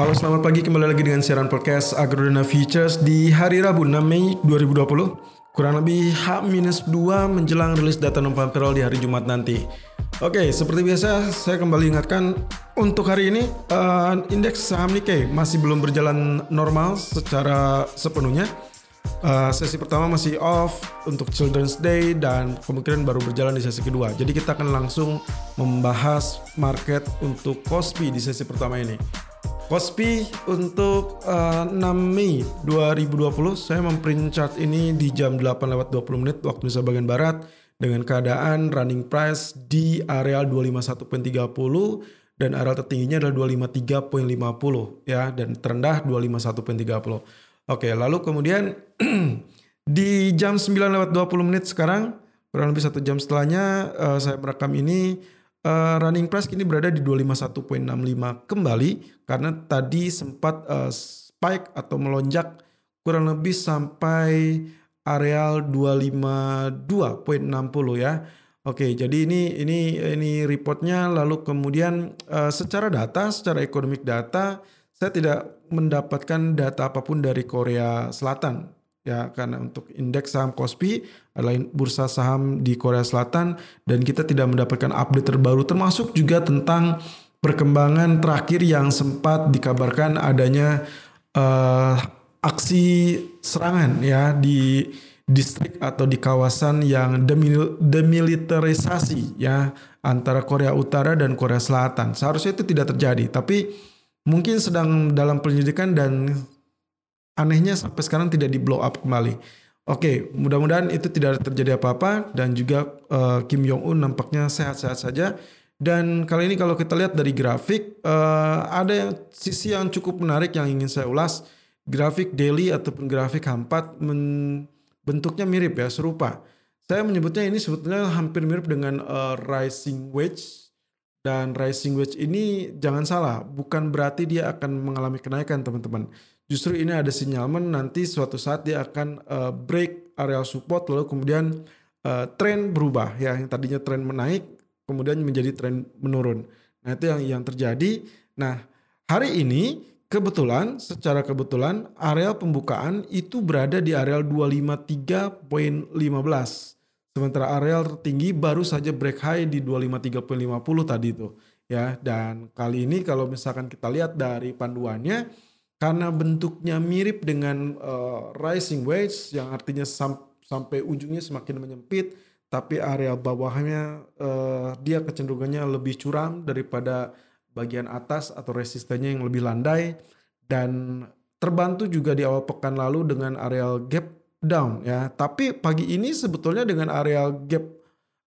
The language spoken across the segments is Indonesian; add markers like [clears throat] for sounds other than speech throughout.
Halo selamat pagi kembali lagi dengan siaran podcast Agrodana Futures di hari Rabu 6 Mei 2020 Kurang lebih H-2 menjelang rilis data non payroll di hari Jumat nanti Oke seperti biasa saya kembali ingatkan untuk hari ini uh, indeks saham Nikkei masih belum berjalan normal secara sepenuhnya Uh, sesi pertama masih off untuk Children's Day dan kemungkinan baru berjalan di sesi kedua. Jadi kita akan langsung membahas market untuk Kospi di sesi pertama ini. Kospi untuk uh, 6 Mei 2020 saya memprint chart ini di jam 8 lewat 20 menit waktu Indonesia bagian barat dengan keadaan running price di areal 251.30 dan areal tertingginya adalah 253.50 ya dan terendah 251.30. Oke, lalu kemudian [clears throat] di jam 9 lewat 20 menit sekarang kurang lebih satu jam setelahnya uh, saya merekam ini uh, running price kini berada di 251.65 kembali karena tadi sempat uh, spike atau melonjak kurang lebih sampai areal 252.60 ya. Oke, jadi ini ini ini reportnya lalu kemudian uh, secara data, secara ekonomik data saya tidak mendapatkan data apa pun dari Korea Selatan ya karena untuk indeks saham Kospi adalah bursa saham di Korea Selatan dan kita tidak mendapatkan update terbaru termasuk juga tentang perkembangan terakhir yang sempat dikabarkan adanya uh, aksi serangan ya di distrik atau di kawasan yang demil demilitarisasi ya antara Korea Utara dan Korea Selatan. Seharusnya itu tidak terjadi, tapi mungkin sedang dalam penyelidikan dan anehnya sampai sekarang tidak di blow up kembali. Oke, mudah-mudahan itu tidak terjadi apa-apa dan juga uh, Kim Jong Un nampaknya sehat-sehat saja. Dan kali ini kalau kita lihat dari grafik uh, ada yang sisi yang cukup menarik yang ingin saya ulas. Grafik daily ataupun grafik H4 men, bentuknya mirip ya, serupa. Saya menyebutnya ini sebetulnya hampir mirip dengan uh, rising wedge dan rising wedge ini jangan salah, bukan berarti dia akan mengalami kenaikan teman-teman justru ini ada sinyalmen nanti suatu saat dia akan uh, break area support lalu kemudian uh, tren berubah ya yang tadinya tren menaik kemudian menjadi tren menurun. Nah itu yang yang terjadi. Nah hari ini kebetulan secara kebetulan area pembukaan itu berada di area 253.15. Sementara area tertinggi baru saja break high di 253.50 tadi itu ya dan kali ini kalau misalkan kita lihat dari panduannya karena bentuknya mirip dengan uh, rising wedge yang artinya sam sampai ujungnya semakin menyempit tapi area bawahnya uh, dia kecenderungannya lebih curam daripada bagian atas atau resistennya yang lebih landai. Dan terbantu juga di awal pekan lalu dengan area gap down ya. Tapi pagi ini sebetulnya dengan area gap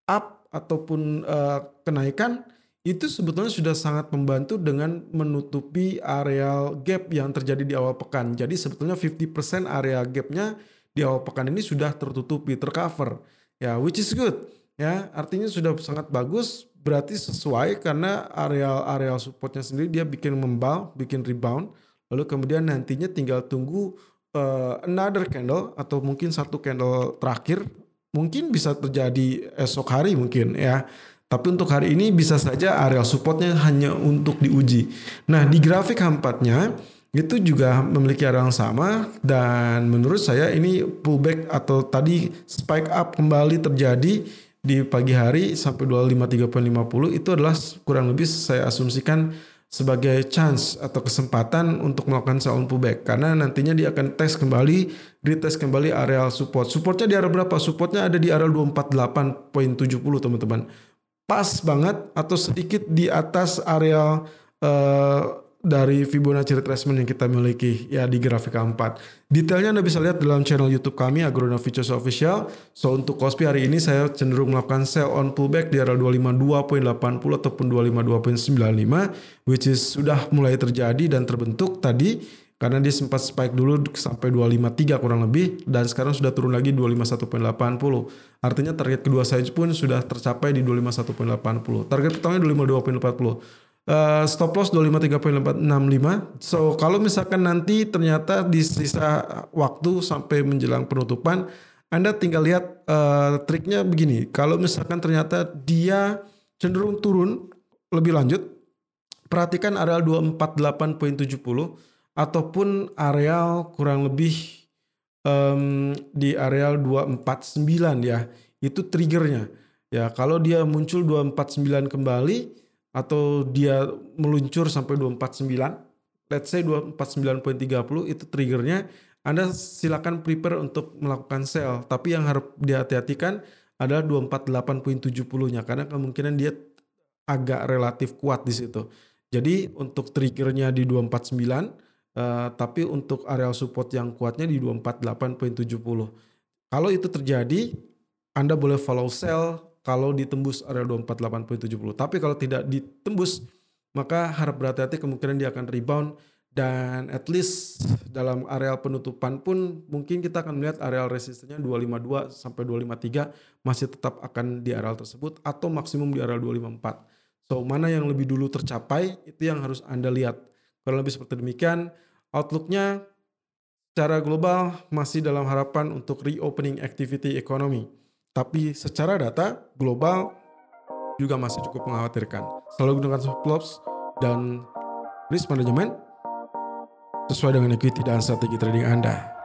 up ataupun uh, kenaikan itu sebetulnya sudah sangat membantu dengan menutupi area gap yang terjadi di awal pekan. Jadi sebetulnya 50% area gapnya di awal pekan ini sudah tertutupi, tercover. Ya, which is good. Ya, artinya sudah sangat bagus. Berarti sesuai karena area-area supportnya sendiri dia bikin membal, bikin rebound. Lalu kemudian nantinya tinggal tunggu uh, another candle atau mungkin satu candle terakhir. Mungkin bisa terjadi esok hari mungkin ya tapi untuk hari ini bisa saja area supportnya hanya untuk diuji. Nah di grafik H4-nya itu juga memiliki area yang sama dan menurut saya ini pullback atau tadi spike up kembali terjadi di pagi hari sampai 253.50 itu adalah kurang lebih saya asumsikan sebagai chance atau kesempatan untuk melakukan sell pullback. Karena nantinya dia akan tes kembali retest kembali area support. Supportnya di area berapa? Supportnya ada di area 248.70 teman-teman pas banget atau sedikit di atas area uh, dari Fibonacci retracement yang kita miliki ya di grafik keempat. Detailnya Anda bisa lihat dalam channel YouTube kami Agrona Futures Official. So untuk Kospi hari ini saya cenderung melakukan sell on pullback di area 252.80 ataupun 252.95 which is sudah mulai terjadi dan terbentuk tadi karena dia sempat spike dulu sampai 253 kurang lebih dan sekarang sudah turun lagi 251.80. Artinya target kedua saya pun sudah tercapai di 251.80. Target pertama 252.40. Uh, stop loss 253.65. So kalau misalkan nanti ternyata di sisa waktu sampai menjelang penutupan Anda tinggal lihat uh, triknya begini. Kalau misalkan ternyata dia cenderung turun lebih lanjut perhatikan areal 248.70 ataupun areal kurang lebih um, di areal 249 ya. Itu triggernya. Ya, kalau dia muncul 249 kembali atau dia meluncur sampai 249, let's say 249.30 itu triggernya anda silakan prepare untuk melakukan sell, tapi yang harus dihati-hatikan adalah 248.70-nya karena kemungkinan dia agak relatif kuat di situ. Jadi untuk triggernya di 249, eh, tapi untuk area support yang kuatnya di 248.70. Kalau itu terjadi, Anda boleh follow sell kalau ditembus area 248.70. Tapi kalau tidak ditembus, maka harap berhati-hati kemungkinan dia akan rebound dan at least dalam areal penutupan pun mungkin kita akan melihat areal resistennya 252 sampai 253 masih tetap akan di areal tersebut atau maksimum di areal 254. So mana yang lebih dulu tercapai itu yang harus Anda lihat. Kalau lebih seperti demikian, outlooknya secara global masih dalam harapan untuk reopening activity ekonomi. Tapi secara data global juga masih cukup mengkhawatirkan. Selalu gunakan stop loss dan risk management sesuai dengan equity dan strategi trading Anda.